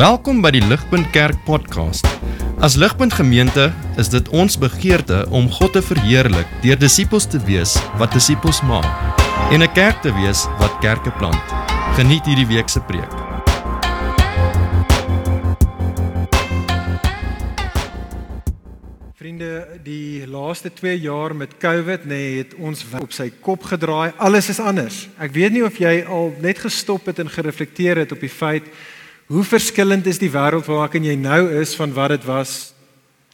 Welkom by die Ligpunt Kerk podcast. As Ligpunt Gemeente is dit ons begeerte om God te verheerlik deur disippels te wees wat disippels maak en 'n kerk te wees wat kerke plant. Geniet hierdie week se preek. Vriende, die laaste 2 jaar met COVID nê nee, het ons op sy kop gedraai. Alles is anders. Ek weet nie of jy al net gestop het en gereflekteer het op die feit hoe verskillend is die wêreld waarin jy nou is van wat dit was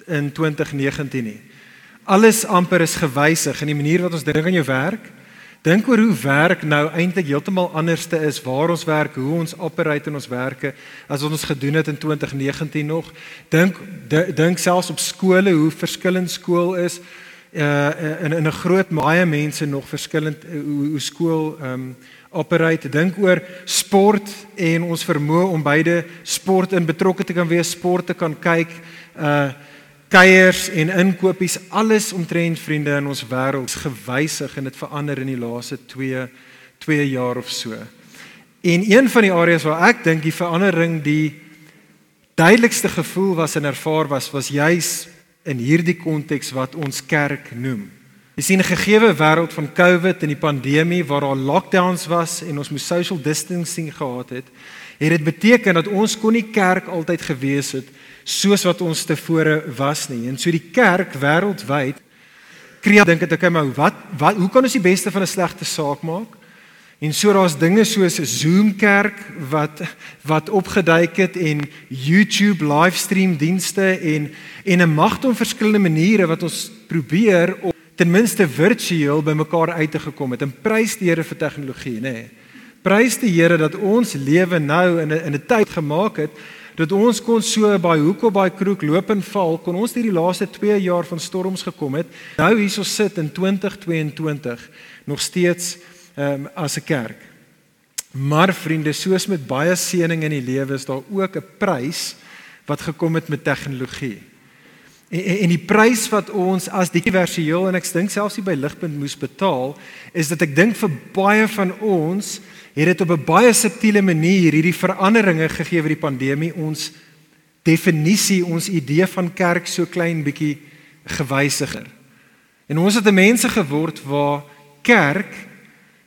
in 2019 nie. Alles amper is gewysig in die manier wat ons dink aan jou werk. Dink oor hoe werk nou eintlik heeltemal anderste is waar ons werk, hoe ons operate in ons werke as ons gedoen het in 2019 nog. Dink dink selfs op skole hoe verskillend skool is uh in in 'n groot baie mense nog verskillend uh, hoe, hoe skool ehm um, operate. Dink oor sport en ons vermoë om beide sport in betrokke te kan wees, sport te kan kyk, uh kuiers en inkopies, alles omtrent vriende in ons wêreld gewysig en dit verander in die laaste 2 2 jaar of so. En een van die areas waar ek dink die verandering die duidelikste gevoel was en ervaar was was juis in hierdie konteks wat ons kerk noem. Jy sien 'n gegeewe wêreld van COVID en die pandemie waar daar lockdowns was en ons moes social distancing gehad het, het dit beteken dat ons kon nie kerk altyd gewees het soos wat ons tevore was nie. En so die kerk wêreldwyd kreat dink ek maar wat wat hoe kan ons die beste van 'n slegte saak maak? En so daar's dinge soos 'n Zoom kerk wat wat opgeduik het en YouTube livestream dienste en en 'n magte om verskillende maniere wat ons probeer om ten minste virtueel by mekaar uit te gekom het. En prys die Here vir tegnologie, nê. Nee. Prys die Here dat ons lewe nou in 'n in 'n tyd gemaak het dat ons kon so by hoek op by kroeg loop en val, kon ons hierdie laaste 2 jaar van storms gekom het. Nou hierso sit in 2022 nog steeds um, as 'n kerk. Maar vriende, soos met baie seëning in die lewe is daar ook 'n prys wat gekom het met tegnologie. En, en en die prys wat ons as dieversieel en ek dink selfs by ligpunt moes betaal, is dat ek dink vir baie van ons het dit op 'n baie subtiele manier hierdie veranderinge gegee vir die pandemie ons definisie, ons idee van kerk so klein bietjie gewysiger. En ons het 'n mense geword waar kerk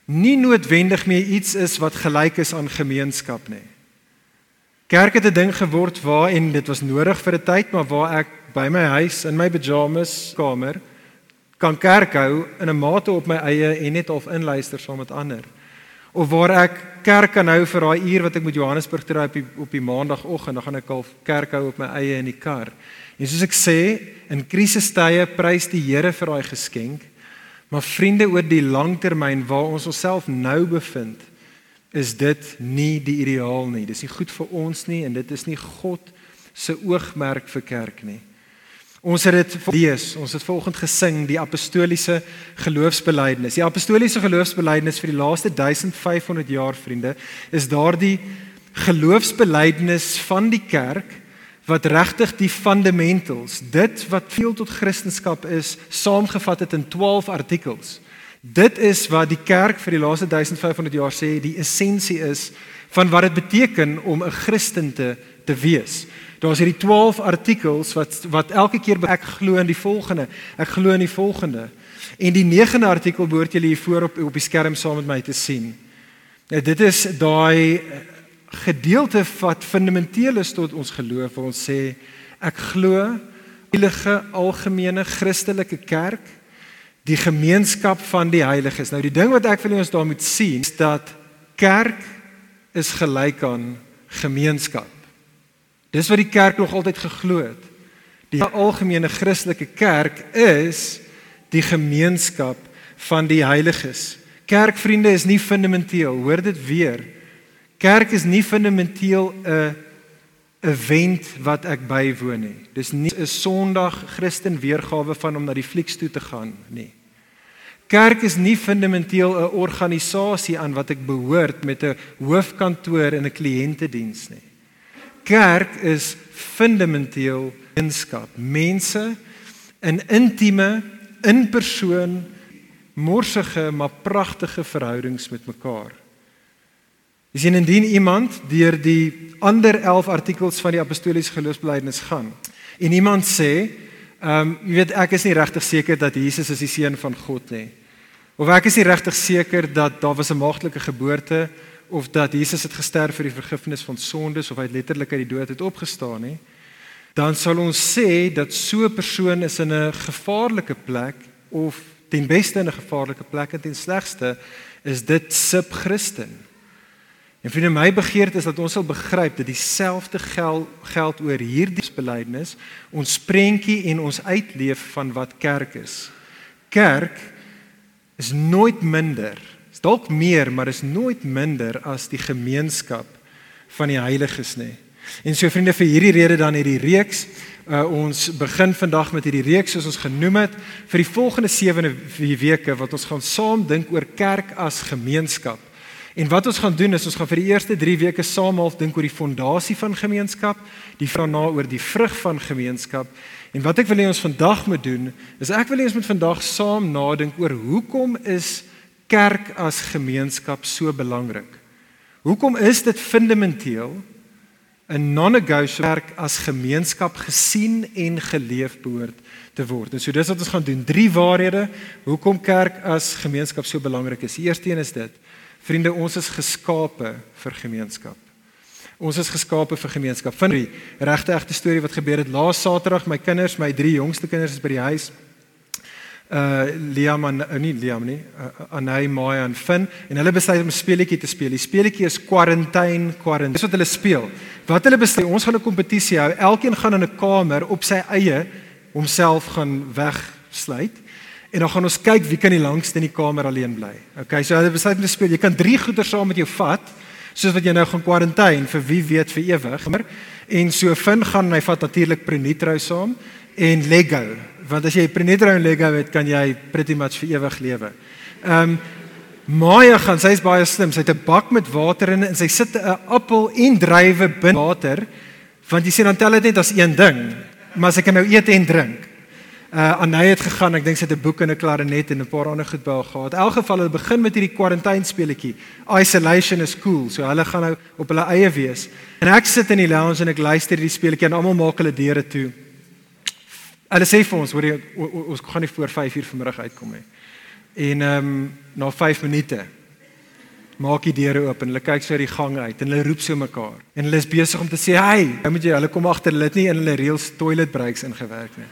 nie noodwendig meer iets is wat gelyk is aan gemeenskap nie. Kerk het 'n ding geword waar en dit was nodig vir 'n tyd, maar waar ek by my huis in my pyjamas kamer kan kerk hou in 'n mate op my eie en net of inluister saam met ander. Of waar ek kerk kan hou vir daai uur wat ek met Johannesburg toe ry op die op die maandagooggend, dan gaan ek al kerk hou op my eie in die kar. En soos ek sê, in krisistye prys die Here vir daai geskenk. Maar vriende oor die langtermyn waar ons onsself nou bevind, is dit nie die ideaal nie. Dis nie goed vir ons nie en dit is nie God se oogmerk vir kerk nie. Ons het dit lees, ons het volgens gesing die apostoliese geloofsbelijdenis. Die apostoliese geloofsbelijdenis vir die laaste 1500 jaar vriende is daardie geloofsbelijdenis van die kerk wat regtig die fundamentals, dit wat veel tot Christendom is, saamgevat het in 12 artikels. Dit is wat die kerk vir die laaste 1500 jaar sê die essensie is van wat dit beteken om 'n Christen te te wees. Daar's hierdie 12 artikels wat wat elke keer ek glo in die volgende, ek glo in die volgende. En die 9de artikel behoort julle hier voor op op die skerm saam met my te sien. Nou dit is daai gedeelte wat fundamenteel is tot ons geloof waar ons sê ek glo heilige algemene Christelike kerk die gemeenskap van die heiliges. Nou die ding wat ek wil hê ons daar moet sien is dat kerk is gelyk aan gemeenskap. Dis wat die kerk nog altyd geglo het. Die algemene Christelike kerk is die gemeenskap van die heiliges. Kerkvriende is nie fundamenteel, hoor dit weer. Kerk is nie fundamenteel 'n event wat ek bywoon nie. Dis nie 'n Sondag Christen weergawe van om na die flieks toe te gaan nie. Kerk is nie fundamenteel 'n organisasie aan wat ek behoort met 'n hoofkantoor en 'n kliëntediens nie. Kerk is fundamenteel gemeenskap, mense in intieme, in persoon, morsige maar pragtige verhoudings met mekaar. Is en indien iemand deur die ander 11 artikels van die apostoliese geloofsbelijdenis gaan en iemand sê, ehm um, jy weet ek is nie regtig seker dat Jesus is die seun van God nie. Of ek is nie regtig seker dat daar was 'n maagtelike geboorte of dat Jesus het gesterf vir die vergifnis van sondes of hy het letterlik uit die dood het opgestaan nie. Dan sal ons sê dat so 'n persoon is in 'n gevaarlike plek of ten beste in 'n gevaarlike plek en ten slegste is dit sub Christen. En vir my begeerte is dat ons sal begryp dat dieselfde geld geld oor hierdie belydenis, ons prentjie en ons uitleef van wat kerk is. Kerk is nooit minder, is dalk meer, maar is nooit minder as die gemeenskap van die heiliges nie. En so vriende vir hierdie rede dan hierdie reeks uh, ons begin vandag met hierdie reeks soos ons genoem het vir die volgende 7 weke wat ons gaan saam dink oor kerk as gemeenskap. En wat ons gaan doen is ons gaan vir die eerste 3 weke saam half dink oor die fondasie van gemeenskap, die daarna oor die vrug van gemeenskap. En wat ek wil hê ons vandag moet doen, is ek wil hê ons moet vandag saam nadink oor hoekom is kerk as gemeenskap so belangrik? Hoekom is dit fundamenteel 'n non-negotiable kerk as gemeenskap gesien en geleef behoort te word? En so dis wat ons gaan doen, drie waarhede hoekom kerk as gemeenskap so belangrik is. Die eerste een is dit Vriende, ons is geskape vir gemeenskap. Ons is geskape vir gemeenskap. Van die regte egte storie wat gebeur het laas Saterdag, my kinders, my drie jongste kinders is by die huis. Uh Liam en uh, nie Liam nie, uh, Anay, Maya en Finn en hulle besluit om 'n speletjie te speel. Die speletjie is quarantine, quarantine. Dis wat hulle speel. Wat hulle besluit, ons gaan 'n kompetisie hou. Elkeen gaan in 'n kamer op sy eie homself gaan wegsluit En dan gaan ons kyk wie kan die langste in die kamer alleen bly. Okay, so hulle besluit om te speel. Jy kan 3 goeder saam met jou vat, soos wat jy nou gaan kwarantyne vir wie weet vir ewig. En so Finn gaan hy vat natuurlik Prenitro saam en Lego, want as jy Prenitro en Lego het, kan jy pretty much vir ewig lewe. Ehm um, Maya gaan, sy's baie slim. Sy het 'n bak met water in en sy sit 'n appel en druiwe binne water, want jy sien dan tel dit net as een ding, maar sy kan nou eet en drink. Uh Anay het gegaan, ek dink sy het 'n boek en 'n klarinet en 'n paar ander goed by haar gehad. In elk geval hulle begin met hierdie quarantine speletjie. Isolation is cool. So hulle gaan nou op hulle eie wees. En ek sit in die lounge en ek luister hierdie speletjie en almal maak hulle deure toe. Hulle sê vir ons, hoor jy, ons gaan nie voor 5 uur vanmiddag uitkom nie. En ehm um, na 5 minute maak die deure oop en hulle kyk so uit die gang uit en hulle roep so mekaar. En hulle is besig om te sê, "Hey, nou moet jy, hulle kom agter, hulle het nie in hulle reels toilet breaks ingewerk nie."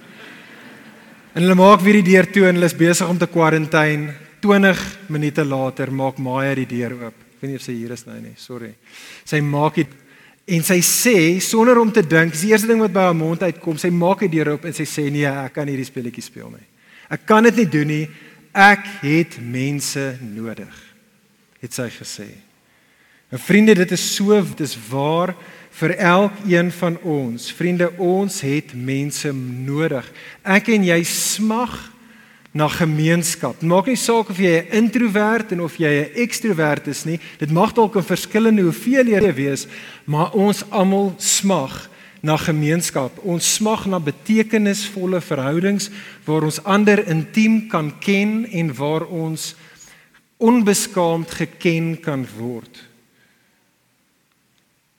En hulle maak weer die deur toe en hulle is besig om te kwarantyne. 20 minute later maak Maya die deur oop. Ek weet nie of sy hier is nou nie, sorry. Sy maak dit en sy sê sonder om te dink, dis die eerste ding wat by haar mond uitkom, sy maak die deur oop en sy sê nee, ek kan hierdie speletjie speel nie. Ek kan dit nie doen nie. Ek het mense nodig. Het sy gesê. En vriende, dit is so, dit is waar vir elkeen van ons. Vriende, ons het mense nodig. Ek en jy smag na gemeenskap. Maak nie saak of jy 'n introwert en of jy 'n ekstrowert is nie. Dit mag dalk 'n verskillende hoeveelhede wees, maar ons almal smag na gemeenskap. Ons smag na betekenisvolle verhoudings waar ons ander intiem kan ken en waar ons onbeskaamd geken kan word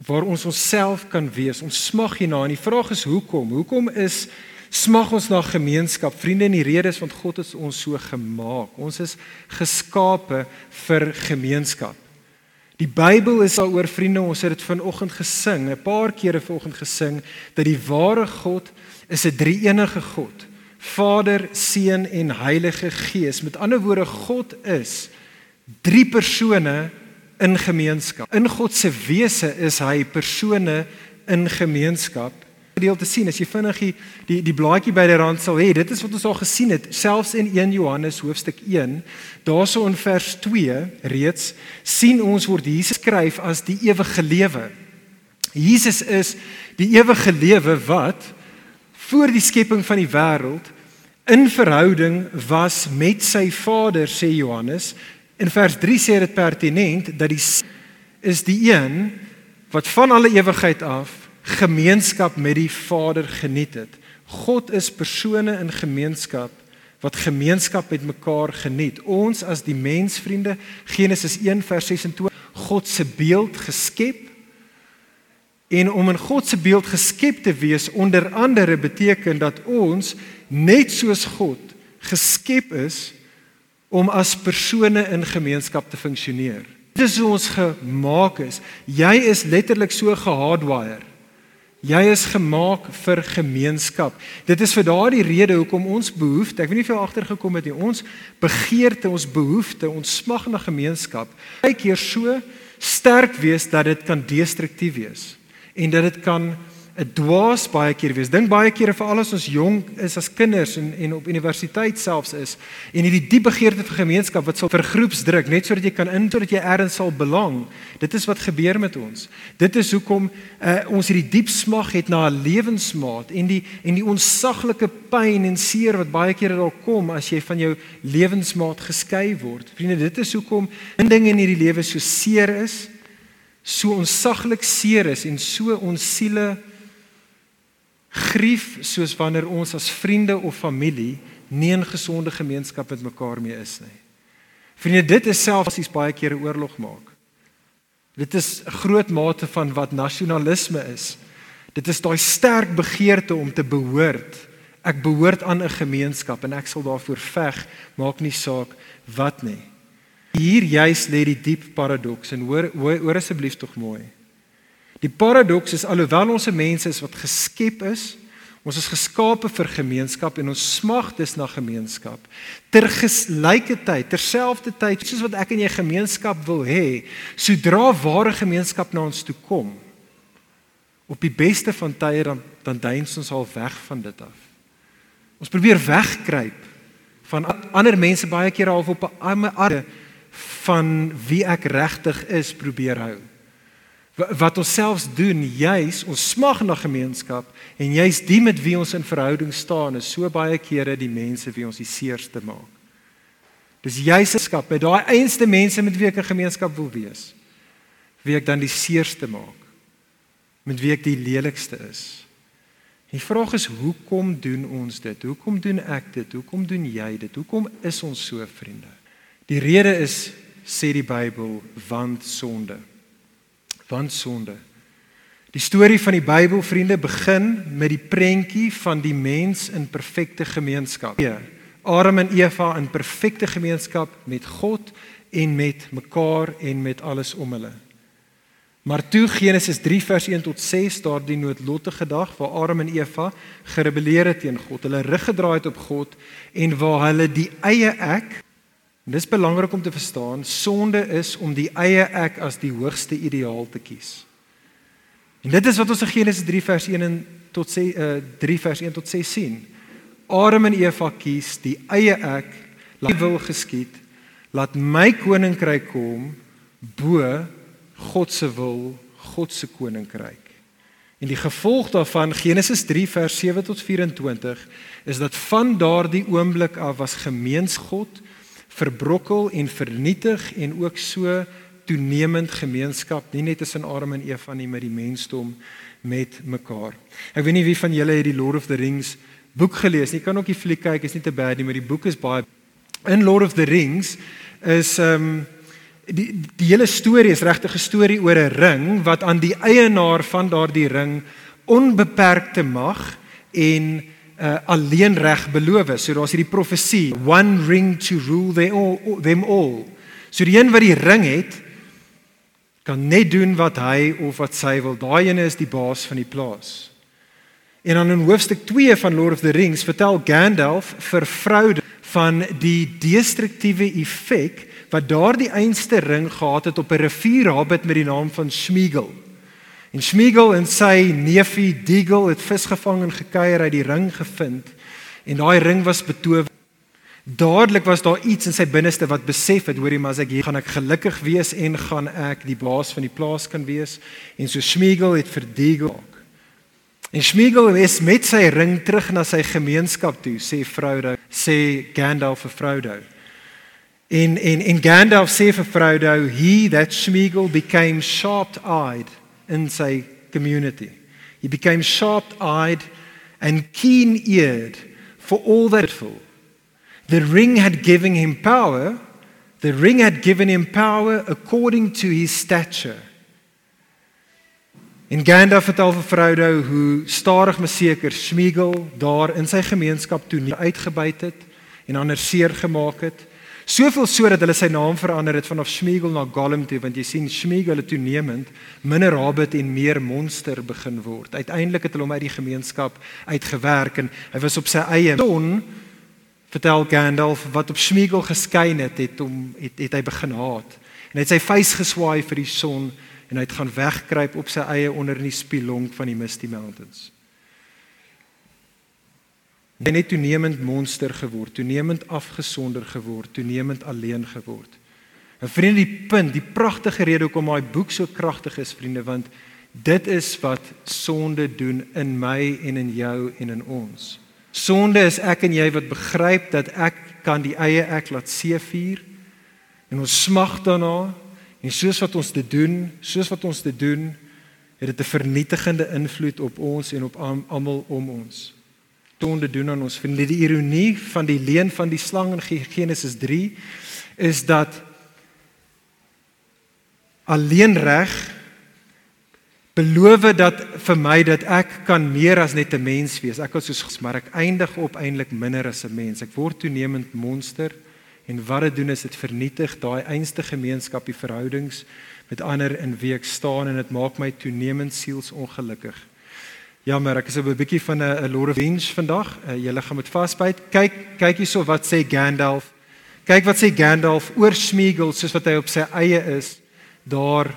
waar ons onsself kan wees. Ons smag hierna en die vraag is hoekom? Hoekom is smag ons na gemeenskap? Vriende, en die rede is want God het ons so gemaak. Ons is geskape vir gemeenskap. Die Bybel is daaroor vriende, ons het dit vanoggend gesing, 'n paar kere vanoggend gesing dat die ware God is 'n drie-enige God. Vader, Seun en Heilige Gees. Met ander woorde, God is drie persone in gemeenskap. In God se wese is hy persone in gemeenskap. Deel te sien as jy vinnig die die, die blaadjie by die rand sal hê, dit is wat ons al gesien het, selfs in 1 Johannes hoofstuk 1, daarso in vers 2 reeds sien ons word Jesus skryf as die ewige lewe. Jesus is die ewige lewe wat voor die skepping van die wêreld in verhouding was met sy Vader sê Johannes In vers 3 sê dit pertinent dat die is die een wat van alle ewigheid af gemeenskap met die Vader geniet het. God is persone in gemeenskap wat gemeenskap met mekaar geniet. Ons as die mensvriende Genesis 1 vers 26 God se beeld geskep. En om in God se beeld geskep te wees onder andere beteken dat ons net soos God geskep is om as persone in gemeenskap te funksioneer. Dit is hoe ons gemaak is. Jy is letterlik so gehardwire. Jy is gemaak vir gemeenskap. Dit is vir daardie rede hoekom ons behoefte, ek weet nie jy agtergekom het nie, ons begeerte, ons behoefte, ons smag na gemeenskap, baie keer so sterk wees dat dit kan destruktief wees en dat dit kan 'n dwaas baie keer wees. Dink baie kere vir al ons jonk is as kinders en en op universiteit selfs is en hierdie diep begeerte vir gemeenskap wat sal vir groepsdruk net sodat jy kan in sodat jy ergens sal belang. Dit is wat gebeur met ons. Dit is hoekom uh, ons hierdie diep smag het na 'n lewensmaat en die en die onsaglike pyn en seer wat baie kere daar kom as jy van jou lewensmaat geskei word. Vriende, dit is hoekom dinge in hierdie lewe so seer is, so onsaglik seer is en so ons siele grief soos wanneer ons as vriende of familie nie 'n gesonde gemeenskap met mekaar mee is nie. Vriende, dit is selfs iets baie keer 'n oorlog maak. Dit is 'n groot mate van wat nasionalisme is. Dit is daai sterk begeerte om te behoort. Ek behoort aan 'n gemeenskap en ek sal daarvoor veg, maak nie saak wat nie. Hier juis lê die diep paradoks en hoor hoor asseblief tog mooi. Die paradoks is alhoewel ons se mense is wat geskep is, ons is geskape vir gemeenskap en ons smag dus na gemeenskap. Tergelykertyd, terselfdertyd soos wat ek en jy gemeenskap wil hê, sodra ware gemeenskap na ons toe kom, op die beste van tye dan dan duins ons al weg van dit af. Ons probeer wegkruip van ander mense baie keer half op 'n arme arme van wie ek regtig is probeer hou wat ons selfs doen juis ons smag na gemeenskap en juis die met wie ons in verhouding staan is so baie kere die mense wie ons die seerste maak. Dis juis skap met daai einste mense met wie ek 'n gemeenskap wil wees. Wie ek dan die seerste maak. Met wie ek die lelikste is. Die vraag is hoekom doen ons dit? Hoekom doen ek dit? Hoekom doen jy dit? Hoekom is ons so vriende? Die rede is sê die Bybel want sonde want sonde. Die storie van die Bybel vriende begin met die prentjie van die mens in perfekte gemeenskap. Adam en Eva in perfekte gemeenskap met God en met mekaar en met alles om hulle. Maar toe Genesis 3 vers 1 tot 6 daardie noodlottige dag waar Adam en Eva gerebelleer het teen God, hulle rug gedraai het op God en waar hulle die eie ek En dis belangrik om te verstaan, sonde is om die eie ek as die hoogste ideaal te kies. En dit is wat ons in Genesis 3 vers 1 tot 6 uh 3 vers 1 tot 6 sien. Adam en Eva kies die eie ek, laat wil geskied, laat my koninkryk kom bo God se wil, God se koninkryk. En die gevolg daarvan Genesis 3 vers 7 tot 24 is dat van daardie oomblik af was gemeensgod verbrokkel en vernietig en ook so toenemend gemeenskap nie net tussen Adam en Eva nie met die mensdom met mekaar. Ek weet nie wie van julle het die Lord of the Rings boek gelees nie. Jy kan ook die fliek kyk, is nie te bad nie, maar die boek is baie in Lord of the Rings is ehm um, die die hele storie is regtig 'n storie oor 'n ring wat aan die eienaar van daardie ring onbeperkte mag en uh, alleen reg beloof. So daar's hierdie profesie, one ring to rule they all, them all. So die een wat die ring het kan net doen wat hy of wat sy wil. Daai ene is die baas van die plaas. En dan in hoofstuk 2 van Lord of the Rings vertel Gandalf vir Frodo van die destruktiewe effek wat daardie einste ring gehad het op 'n rivierhobbit met die naam van Smeagol. En Smeagol en sy neefie Deagle het vis gevang en gekuier uit die ring gevind. En daai ring was betower. Dadelik was daar iets in sy binneste wat besef het, hoorie, maar as ek hier gaan ek gelukkig wees en gaan ek die baas van die plaas kan wees. En so Smeagol het vir Deagle. En Smeagol is met sy ring terug na sy gemeenskap toe, sê Frodo, sê Gandalf vir Frodo. En en en Gandalf sê vir Frodo, he that Smeagol became sharp-eyed in sy community. He became sharp-eyed and keen-eared for all that full. The ring had given him power, The ring had given him power according to his stature. En Gandalf vertel vir Frodo hoe stadig maar seker Smeagol daar in sy gemeenskap toe uitgebuit het en ander seer gemaak het. Soveel sodat hulle sy naam verander het vanaf Smeagol na Gollum toe want jy sien Smeagol het toenemend minder Hobbit en meer monster begin word. Uiteindelik het hulle hom uit die gemeenskap uitgewerk en hy was op sy eie son vertel Gandalf wat op Smeagol geskyn het het hom het, het hy begin haat. En hy het sy vuis geswaai vir die son en hy het gaan wegkruip op sy eie onder in die spilonk van die Misty Mountains. Hy het toenemend monster geword, toenemend afgesonder geword, toenemend alleen geword. En vriende, die punt, die pragtige rede hoekom my boek so kragtig is, vriende, want dit is wat sonde doen in my en in jou en in ons. Sonde is ek en jy wat begryp dat ek kan die eie ek laat seevier en ons smag daarna En soos wat ons dit doen, soos wat ons dit doen, het dit 'n vernietigende invloed op ons en op almal om ons. Tonde doen aan ons. Vind die ironie van die leen van die slang in Genesis 3 is dat alleen reg beloof dat vir my dat ek kan meer as net 'n mens wees. Ek was soos maar ek eindig op eintlik minder as 'n mens. Ek word toenemend monster. En wat dit doen is dit vernietig daai einste gemeenskap, die verhoudings met ander in wie ek staan en dit maak my toenemend sielsongelukkig. Jammer, ek is op 'n bietjie van 'n Lord of Rings vandag. Uh, Julle gaan met vasbyt. Kyk, kyk hierso wat sê Gandalf. Kyk wat sê Gandalf oor Smeagol soos wat hy op sy eie is daar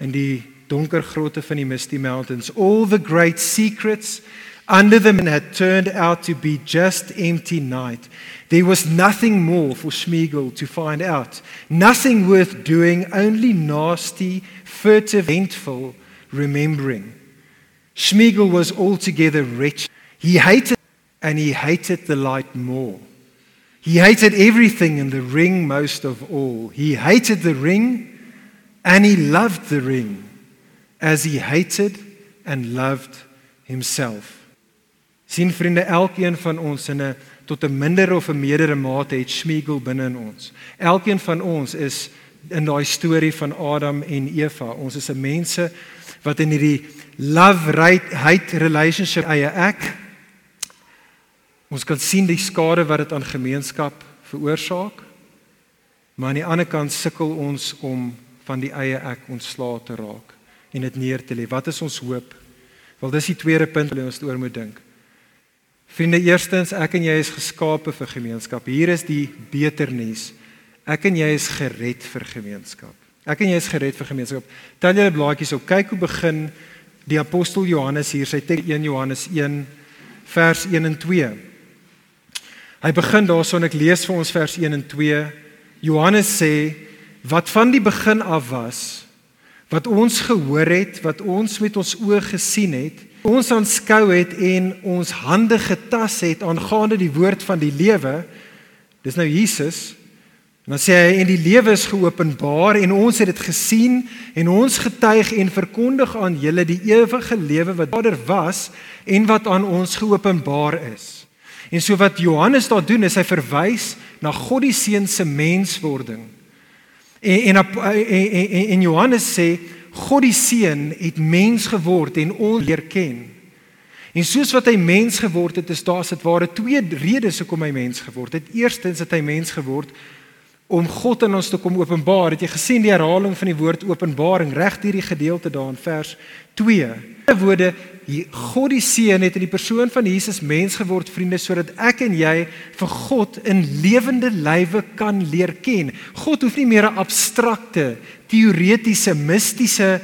in die donker grotte van die Misty Mountains. All the great secrets under them had turned out to be just empty night. There was nothing more for Schmiegel to find out. Nothing worth doing, only nasty, furtive, vengeful remembering. Schmiegel was altogether wretched. He hated and he hated the light more. He hated everything in the ring most of all. He hated the ring and he loved the ring as he hated and loved himself. Sien vriende, elkeen van ons in 'n tot 'n minder of 'n meerdere mate het Smeagol binne in ons. Elkeen van ons is in daai storie van Adam en Eva. Ons is 'n mense wat in hierdie love right hate relationship eie ek ons kan sien die skade wat dit aan gemeenskap veroorsaak. Maar aan die ander kant sukkel ons om van die eie ek ontslae te raak en dit neer te lê. Wat is ons hoop? Wel dis die tweede punt wat ons oor moet dink. Vriende, eerstens, ek en jy is geskape vir gemeenskap. Hier is die beter nuus. Ek en jy is gered vir gemeenskap. Ek en jy is gered vir gemeenskap. Tel julle blaadjies op. Kyk hoe begin die apostel Johannes hier sy teks 1 Johannes 1 vers 1 en 2. Hy begin daarson ek lees vir ons vers 1 en 2. Johannes sê wat van die begin af was, wat ons gehoor het, wat ons met ons oë gesien het, ons aanskou het en ons hande getas het aangaande die woord van die lewe dis nou Jesus en dan sê hy en die lewe is geopenbaar en ons het dit gesien en ons getuig en verkondig aan julle die ewige lewe wat Vader was en wat aan ons geopenbaar is en so wat Johannes daar doen is hy verwys na God die seun se menswording en en, en en Johannes sê God die Seun het mens geword en ons leer ken. En soos wat hy mens geword het, is daar sit ware twee redes hoekom hy mens geword het. Eerstens het hy mens geword om God aan ons te kom openbaar. Het jy gesien die herhaling van die woord openbaring reg hierdie gedeelte daar in vers 2? Die woorde God die Seun het in die persoon van Jesus mens geword, vriende, sodat ek en jy vir God in lewende lywe kan leer ken. God hoef nie meer 'n abstrakte, teoretiese, mistiese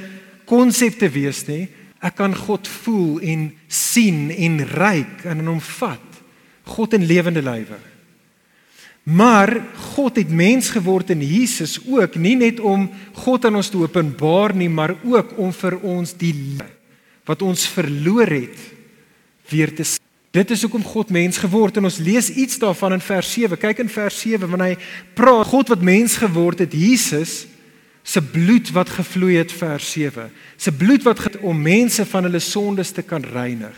konsep te wees nie. Ek kan God voel en sien en ruik en in hom vat. God in lewende lywe. Maar God het mens geword in Jesus ook, nie net om God aan ons te openbaar nie, maar ook om vir ons die wat ons verloor het weer te sien. Dit is hoekom God mens geword en ons lees iets daarvan in vers 7. Kyk in vers 7 wanneer hy praat God wat mens geword het, Jesus se bloed wat gevloei het vers 7. Se bloed wat om mense van hulle sondes te kan reinig.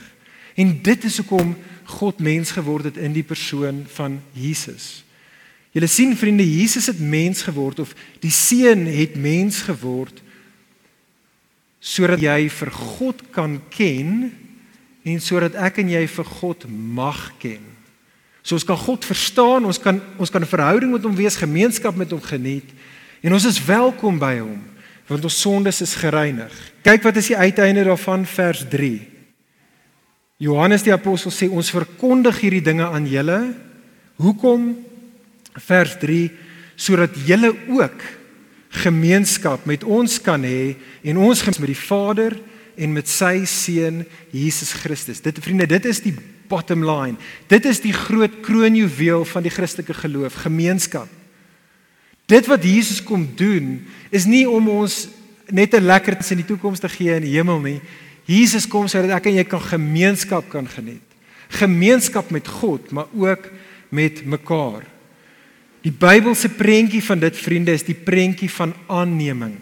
En dit is hoekom God mens geword het in die persoon van Jesus. Julle sien vriende, Jesus het mens geword of die seun het mens geword sodat jy vir God kan ken en sodat ek en jy vir God mag ken. So ons kan God verstaan, ons kan ons kan 'n verhouding met hom wees, gemeenskap met hom geniet en ons is welkom by hom want ons sondes is gereinig. Kyk wat is die uiteinde daarvan vers 3. Johannes die apostel sê ons verkondig hierdie dinge aan julle. Hoekom? Vers 3 sodat julle ook gemeenskap met ons kan hê en ons met die Vader en met sy seun Jesus Christus. Dit vriende, dit is die bottom line. Dit is die groot kroonjuweel van die Christelike geloof, gemeenskap. Dit wat Jesus kom doen is nie om ons net 'n lekkerte in die toekoms te gee in die hemel nie. Jesus kom sodat ek en jy kan gemeenskap kan geniet. Gemeenskap met God, maar ook met mekaar. Die Bybelse prentjie van dit vriende is die prentjie van aanneming.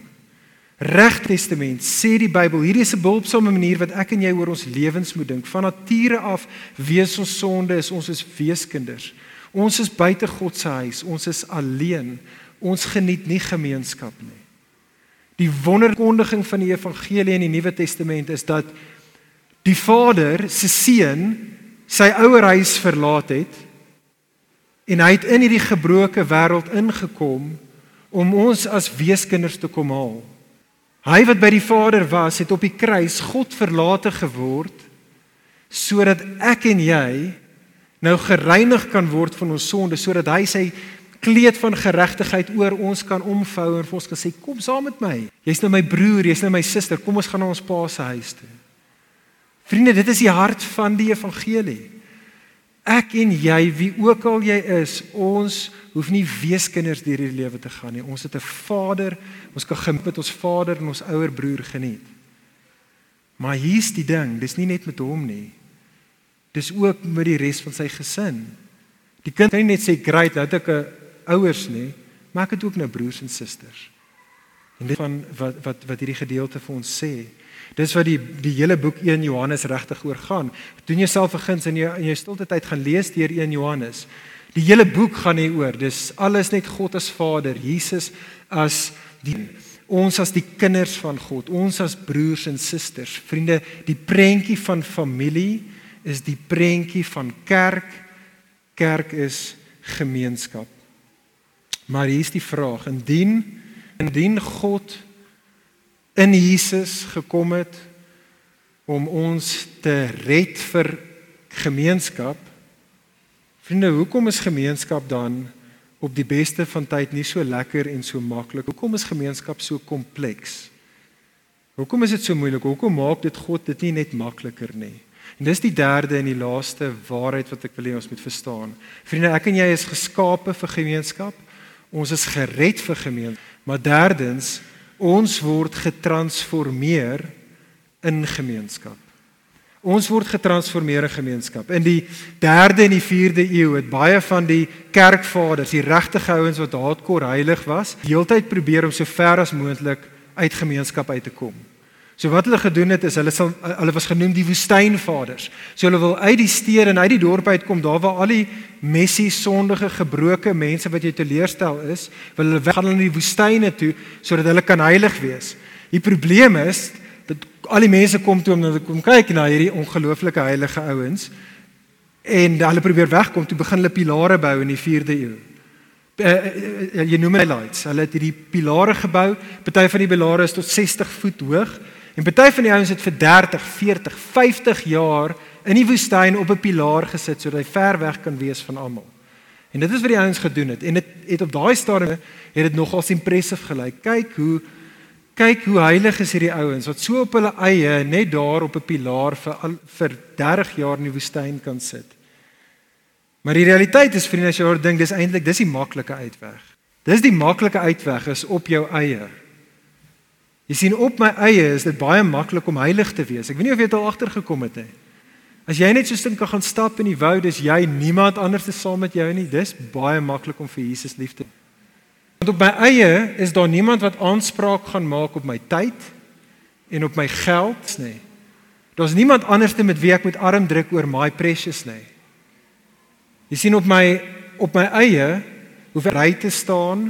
Reg Testament sê die Bybel, hierdie is 'n behulpsame manier wat ek en jy oor ons lewens moet dink. Van nature af wees ons sonde is ons is weeskinders. Ons is buite God se huis, ons is alleen. Ons geniet nie gemeenskap nie. Die wonderkondiging van die evangelie in die Nuwe Testament is dat die Vader se seun sy ouer huis verlaat het En hy het in hierdie gebroke wêreld ingekom om ons as weeskinders te kom haal. Hy wat by die Vader was, het op die kruis God verlate geword sodat ek en jy nou gereinig kan word van ons sonde sodat hy sy kleed van geregtigheid oor ons kan omvou en vir ons gesê kom saam met my. Jy's nou my broer, jy's nou my suster. Kom ons gaan na ons pa se huis toe. Vriende, dit is die hart van die evangelie. Ek en jy, wie ook al jy is, ons hoef nie weeskinders deur hierdie lewe te gaan nie. Ons het 'n Vader. Ons kan geniet met ons Vader en ons ouer broer geniet. Maar hier's die ding, dis nie net met hom nie. Dis ook met die res van sy gesin. Die kind kan nie net sê, "Great, nou het ek 'n ouers nie," maar ek het ook nou broers en susters. En dit van wat wat wat hierdie gedeelte vir ons sê, Dis wat die die hele boek 1 Johannes regtig oor gaan. Doen jouself 'n guns in jou in jou stilte tyd gaan lees deur 1 Johannes. Die hele boek gaan hier oor. Dis alles net God as Vader, Jesus as die ons as die kinders van God, ons as broers en susters. Vriende, die prentjie van familie is die prentjie van kerk. Kerk is gemeenskap. Maar hier is die vraag: indien indien God in Jesus gekom het om ons te red vir gemeenskap. Vriende, hoekom is gemeenskap dan op die beste van tyd nie so lekker en so maklik? Hoekom is gemeenskap so kompleks? Hoekom is dit so moeilik? Hoekom maak dit God dit nie net makliker nie? En dis die derde en die laaste waarheid wat ek wil hê ons moet verstaan. Vriende, ek en jy is geskape vir gemeenskap. Ons is gered vir gemeenskap. Maar derdens, Ons word getransformeer in gemeenskap. Ons word getransformeer in gemeenskap. In die 3de en die 4de eeu het baie van die kerkvaders, die regte ouens wat hardcore heilig was, heeltyd probeer om so ver as moontlik uit gemeenskap uit te kom. So wat hulle gedoen het is hulle sal hulle was genoem die woestynvaders. So hulle wil uit die stede en uit die dorpe uitkom, daar waar al die messie sondige gebroke mense wat jy teleurstel is, wil hulle weggaan in die woestyne toe sodat hulle kan heilig wees. Die probleem is dat al die mense kom toe om na kom kyk na hierdie ongelooflike heilige ouens en hulle probeer wegkom toe begin hulle pilare bou in die 4de eeu. Uh, jy noem hulle lights. Hulle het hierdie pilare gebou. Party van die pilare is tot 60 voet hoog En party van die ouens het vir 30, 40, 50 jaar in die woestyn op 'n pilaar gesit sodat hy ver weg kan wees van almal. En dit is wat die ouens gedoen het en dit het, het op daai stadium het dit nogals impressive gelyk. Kyk hoe kyk hoe heilig is hierdie ouens wat so op hulle eie net daar op 'n pilaar vir al, vir 30 jaar in die woestyn kan sit. Maar die realiteit is vriende as jy oor dink dis eintlik dis die maklike uitweg. Dis die maklike uitweg is op jou eie. Jy sien op my eie is dit baie maklik om heilig te wees. Ek weet nie of jy dit al agtergekom het nie. As jy net so stink kan stap in die woud, dis jy niemand anders te saam met jou nie. Dis baie maklik om vir Jesus lief te hê. Want op my eie is daar niemand wat aanspraak gaan maak op my tyd en op my geld nie. Daar's niemand anders te met wie ek moet arm druk oor my precious nie. Jy sien op my op my eie hoef ek ry te staan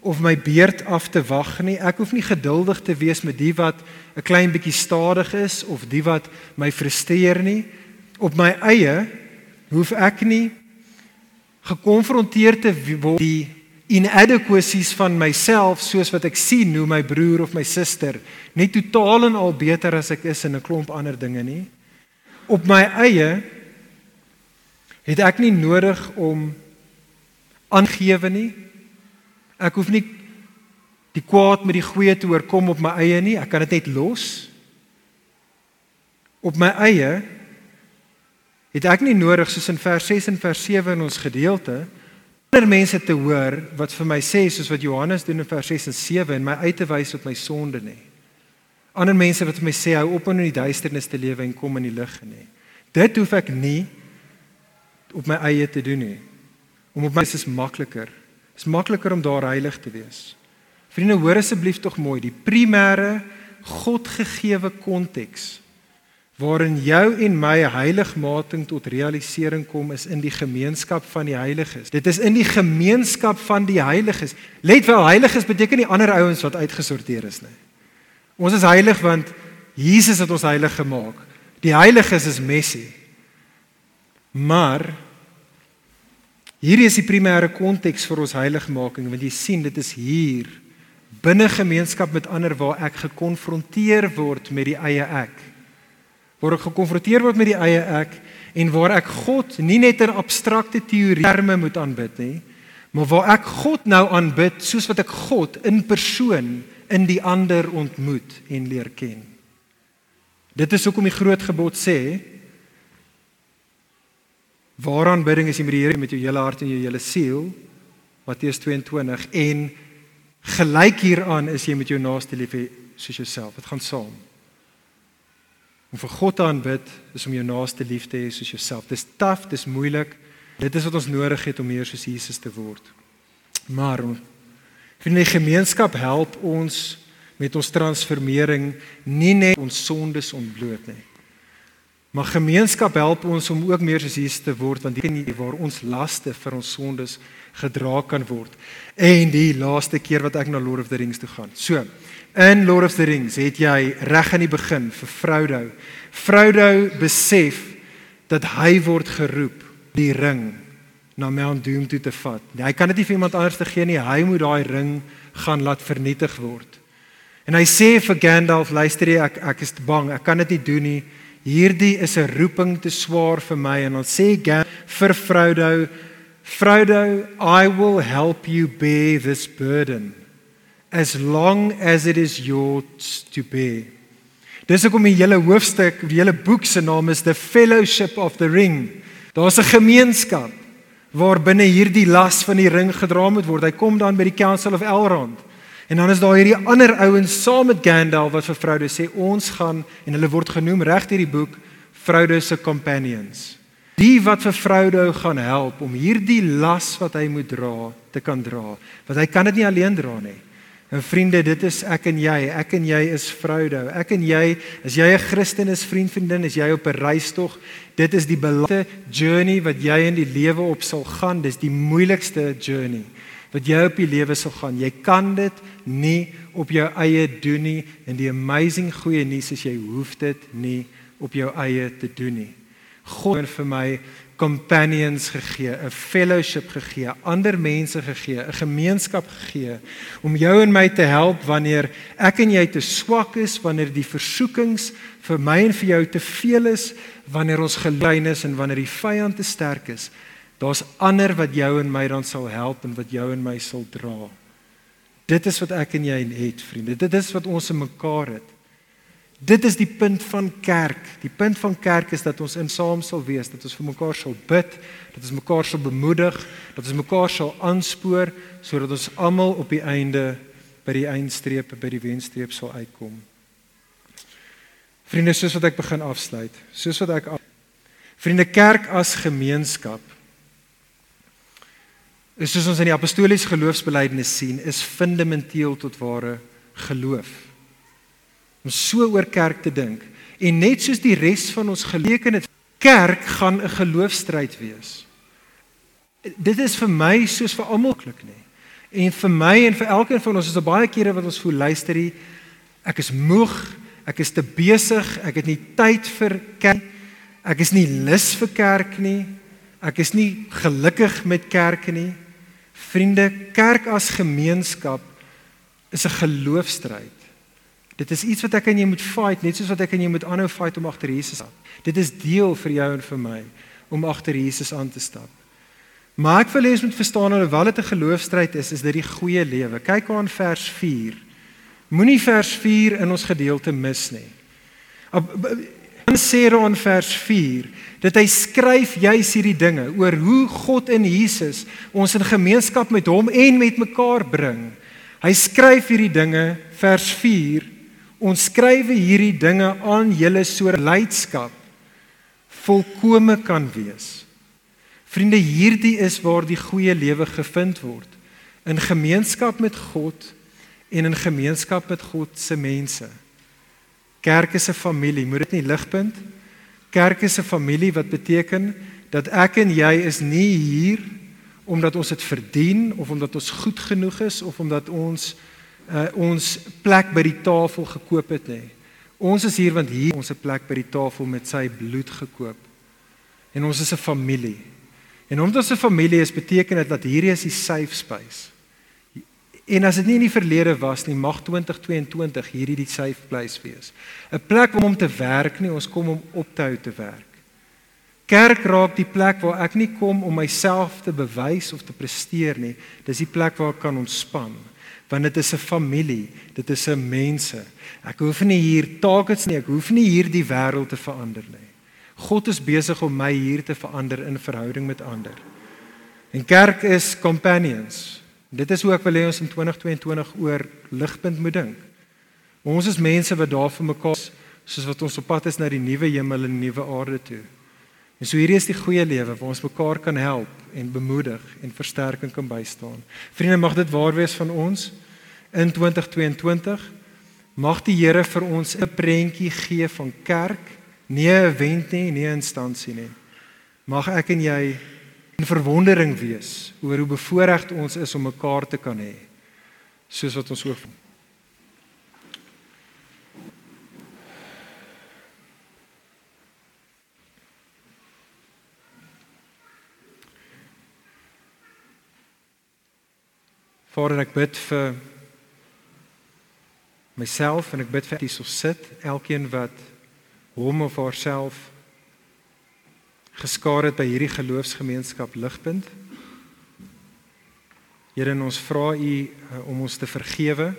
of my beurt af te wag nie. Ek hoef nie geduldig te wees met die wat 'n klein bietjie stadig is of die wat my frustreer nie. Op my eie hoef ek nie gekonfronteer te word die inadequacies van myself soos wat ek sien hoe my broer of my suster net totaal en al beter as ek is in 'n klomp ander dinge nie. Op my eie het ek nie nodig om aangewe nie. Ek hoef nie die kwaad met die goeie te oorkom op my eie nie. Ek kan dit net los. Op my eie het ek nie nodig soos in vers 6 en vers 7 in ons gedeelte ander mense te hoor wat vir my sê soos wat Johannes doen in vers 6 en 7 en my uit te wys op my sonde nie. Ander mense wat vir my sê hou op om in die duisternis te lewe en kom in die lig nie. Dit hoef ek nie op my eie te doen nie. Om op my is makliker. Is makliker om daar heilig te wees. Vriende, hoor asseblief tog mooi, die primêre Godgegewe konteks waarin jou en my heiligmaking tot realisering kom is in die gemeenskap van die heiliges. Dit is in die gemeenskap van die heiliges. Let wel, heiliges beteken nie ander ouens wat uitgesorteer is nie. Ons is heilig want Jesus het ons heilig gemaak. Die heiliges is Messie. Maar hierdie is die primêre konteks vir ons heiligmaking want jy sien dit is hier binne gemeenskap met ander waar ek gekonfronteer word met die eie ek waar ek gekonfronteer word met die eie ek en waar ek God nie net in abstrakte teorie terme moet aanbid nie, maar waar ek God nou aanbid soos wat ek God in persoon in die ander ontmoet en leer ken. Dit is hoekom die groot gebod sê waaraan bidding is jy met die Here met jou hele hart en jou hele siel Matteus 22 en gelyk hieraan is jy met jou naaste lief soos jouself. Dit gaan saam. Om vir God te aanbid is om jou naaste lief te hê soos jouself. Dis taaf, dis moeilik. Dit is wat ons nodig het om meer soos Jesus te word. Maar vir die gemeenskap help ons met ons transformering nie net ons sondes ontbloot nie. Maar gemeenskap help ons om ook meer soos Jesus te word want dit is waar ons laste vir ons sondes gedra kan word. En die laaste keer wat ek na Lord of the Rings toe gaan. So, In Lord of the Rings het jy reg aan die begin vir Frodo. Frodo besef dat hy word geroep die ring na Mount Doom toe te vat. Hy kan dit nie vir iemand anders te gee nie. Hy moet daai ring gaan laat vernietig word. En hy sê vir Gandalf, luister jy, ek ek is bang. Ek kan dit nie doen nie. Hierdie is 'n roeping te swaar vir my en dan sê Gandalf vir Frodo, Frodo, I will help you bear this burden as long as it is yours to bear. Dis hoekom die hele hoofstuk, die hele boek se naam is The Fellowship of the Ring. Daar's 'n gemeenskap waar binne hierdie las van die ring gedra moet word. Hy kom dan by die Council of Elrond. En dan is daar hierdie ander ouens saam met Gandalf wat vir Frodo sê ons gaan en hulle word genoem reg deur die boek Frodo se companions. Die wat vir Frodo gaan help om hierdie las wat hy moet dra te kan dra. Want hy kan dit nie alleen dra nie. En vriende, dit is ek en jy. Ek en jy is vroude. Ek en jy, as jy 'n Christen is, vriend, vriendin, is jy op 'n reistog. Dit is die belangrikste journey wat jy in die lewe op sal gaan. Dis die moeilikste journey wat jy op die lewe sal gaan. Jy kan dit nie op jou eie doen nie. En die amazing goeie nuus is jy hoef dit nie op jou eie te doen nie. God het vir my companions gegee, 'n fellowship gegee, ander mense gegee, 'n gemeenskap gegee om jou en my te help wanneer ek en jy te swak is, wanneer die versoekings vir my en vir jou te veel is, wanneer ons gelyn is en wanneer die vyand te sterk is. Daar's ander wat jou en my dan sal help en wat jou en my sal dra. Dit is wat ek en jy het, vriende. Dit is wat ons in mekaar het. Dit is die punt van kerk. Die punt van kerk is dat ons in saam sal wees, dat ons vir mekaar sal bid, dat ons mekaar sal bemoedig, dat ons mekaar sal aanspoor sodat ons almal op die einde by die eindstreep, by die wenstreep sal uitkom. Vriende, soos wat ek begin afsluit, soos wat ek af... Vriende, kerk as gemeenskap is soos ons in die apostoliese geloofsbelijdenis sien, is fundamenteel tot ware geloof om so oor kerk te dink. En net soos die res van ons geleken het, kerk gaan 'n geloofstryd wees. dit is vir my soos vir almal klik nie. En vir my en vir elkeen van ons is daar baie kere wat ons voel luister hier ek is moeg, ek is te besig, ek het nie tyd vir kerk. Ek is nie lus vir kerk nie. Ek is nie gelukkig met kerk nie. Vriende, kerk as gemeenskap is 'n geloofstryd. Dit is iets wat ek en jy moet fight, net soos wat ek en jy moet aanhou fight om agter Jesus aan. Dit is deel vir jou en vir my om agter Jesus aan te stap. Maar ek wil hê ons moet verstaan alhoewel dit 'n geloofstryd is, is dit die goeie lewe. Kyk aan vers 4. Moenie vers 4 in ons gedeelte mis nie. Sê hy in vers 4 dat hy skryf juis hierdie dinge oor hoe God in Jesus ons in gemeenskap met hom en met mekaar bring. Hy skryf hierdie dinge vers 4 ons skrywe hierdie dinge aan julle sodat leidskap volkome kan wees. Vriende, hierdie is waar die goeie lewe gevind word in gemeenskap met God en in gemeenskap met God se mense. Kerk is 'n familie, moet dit nie ligpunt? Kerk is 'n familie wat beteken dat ek en jy is nie hier omdat ons dit verdien of omdat ons goed genoeg is of omdat ons uh, ons plek by die tafel gekoop het nie. Ons is hier want hier ons 'n plek by die tafel met sy bloed gekoop. En ons is 'n familie. En omdat ons 'n familie is, beteken dit dat hierdie is die safe space. En as dit nie in die verlede was nie, mag 2022 hierdie die safe place wees. 'n Plek om om te werk nie, ons kom om op te hou te werk. Kerk raak die plek waar ek nie kom om myself te bewys of te presteer nie. Dis die plek waar ek kan ontspan, want dit is 'n familie, dit is 'n mense. Ek hoef nie hier targets nie, ek hoef nie hier die wêreld te verander nie. God is besig om my hier te verander in verhouding met ander. En kerk is companions. Dit is hoe ek wil hê ons in 2022 oor ligpunt moet dink. Ons is mense wat daar vir mekaar soos wat ons op pad is na die nuwe hemel en nuwe aarde toe. En so hierdie is die goeie lewe waar ons mekaar kan help en bemoedig en versterking kan bystaan. Vriende, mag dit waar wees van ons in 2022. Mag die Here vir ons 'n prentjie gee van kerk nie 'n event nie, nie 'n instansie nie. Mag ek en jy in verwondering wees oor hoe bevoorreg ons is om mekaar te kan hê soos wat ons hoef. Vader, ek bid vir myself en ek bid vir hierso sit, elkeen wat hom of haarself geskaar het by hierdie geloofsgemeenskap Ligpunt. Here, ons vra U uh, om ons te vergewe.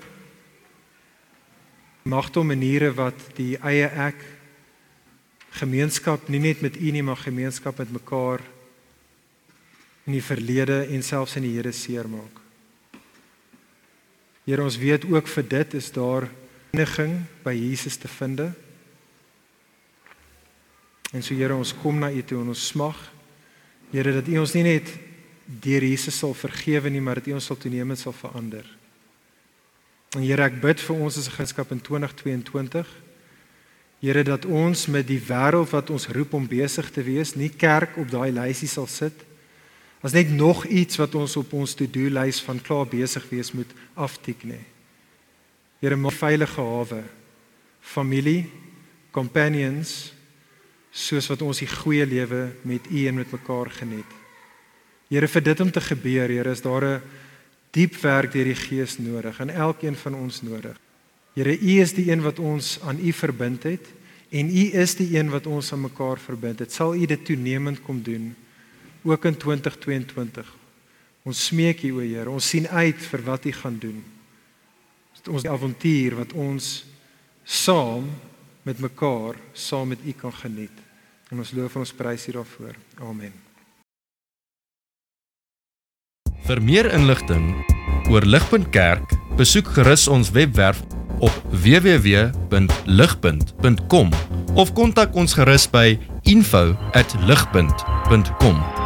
Magte om maniere wat die eie ek gemeenskap nie net met U nie, maar gemeenskap met mekaar in die verlede en selfs in die Here seermaak. Here, ons weet ook vir dit is daar eniging by Jesus te vind. En so Here, ons kom na U toe en ons smag Here dat U ons nie net deur Jesus sal vergewe nie, maar dat U ons sal toenemend sal verander. En Here, ek bid vir ons as 'n gemeenskap in 2022. Here dat ons met die wêreld wat ons roep om besig te wees, nie kerk op daai lysie sal sit. As net nog iets wat ons op ons to-do lys van klaar besig wees moet aftik nie. Here, 'n veilige hawe, familie, companions, soos wat ons die goeie lewe met U en met mekaar geniet. Here vir dit om te gebeur, Here, is daar 'n diep werk deur die Gees nodig en elkeen van ons nodig. Here, U is die een wat ons aan U verbind het en U is die een wat ons aan mekaar verbind het. Sal U dit toenemend kom doen ook in 2022. Ons smeek U, o Heer, ons sien uit vir wat U gaan doen. Dit ons avontuur wat ons saam met mekaar saam met U kan geniet. En ons loof en ons prys U daarvoor. Amen. Vir meer inligting oor Ligpunt Kerk, besoek gerus ons webwerf op www.ligpunt.com of kontak ons gerus by info@ligpunt.com